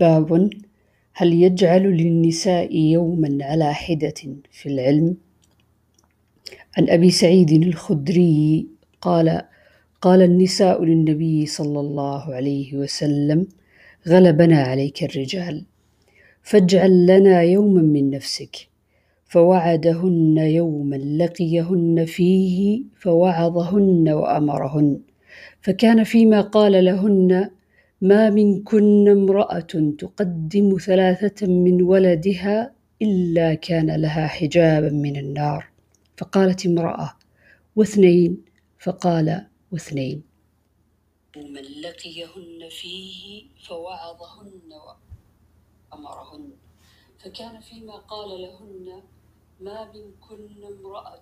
باب هل يجعل للنساء يوما على حدة في العلم؟ عن أبي سعيد الخدري قال قال النساء للنبي صلى الله عليه وسلم غلبنا عليك الرجال فاجعل لنا يوما من نفسك فوعدهن يوما لقيهن فيه فوعظهن وأمرهن فكان فيما قال لهن ما منكن امرأة تقدم ثلاثة من ولدها إلا كان لها حجابا من النار. فقالت امرأة واثنين. فقال واثنين. من لقيهن فيه فوعظهن وأمرهن. فكان فيما قال لهن ما منكن امرأة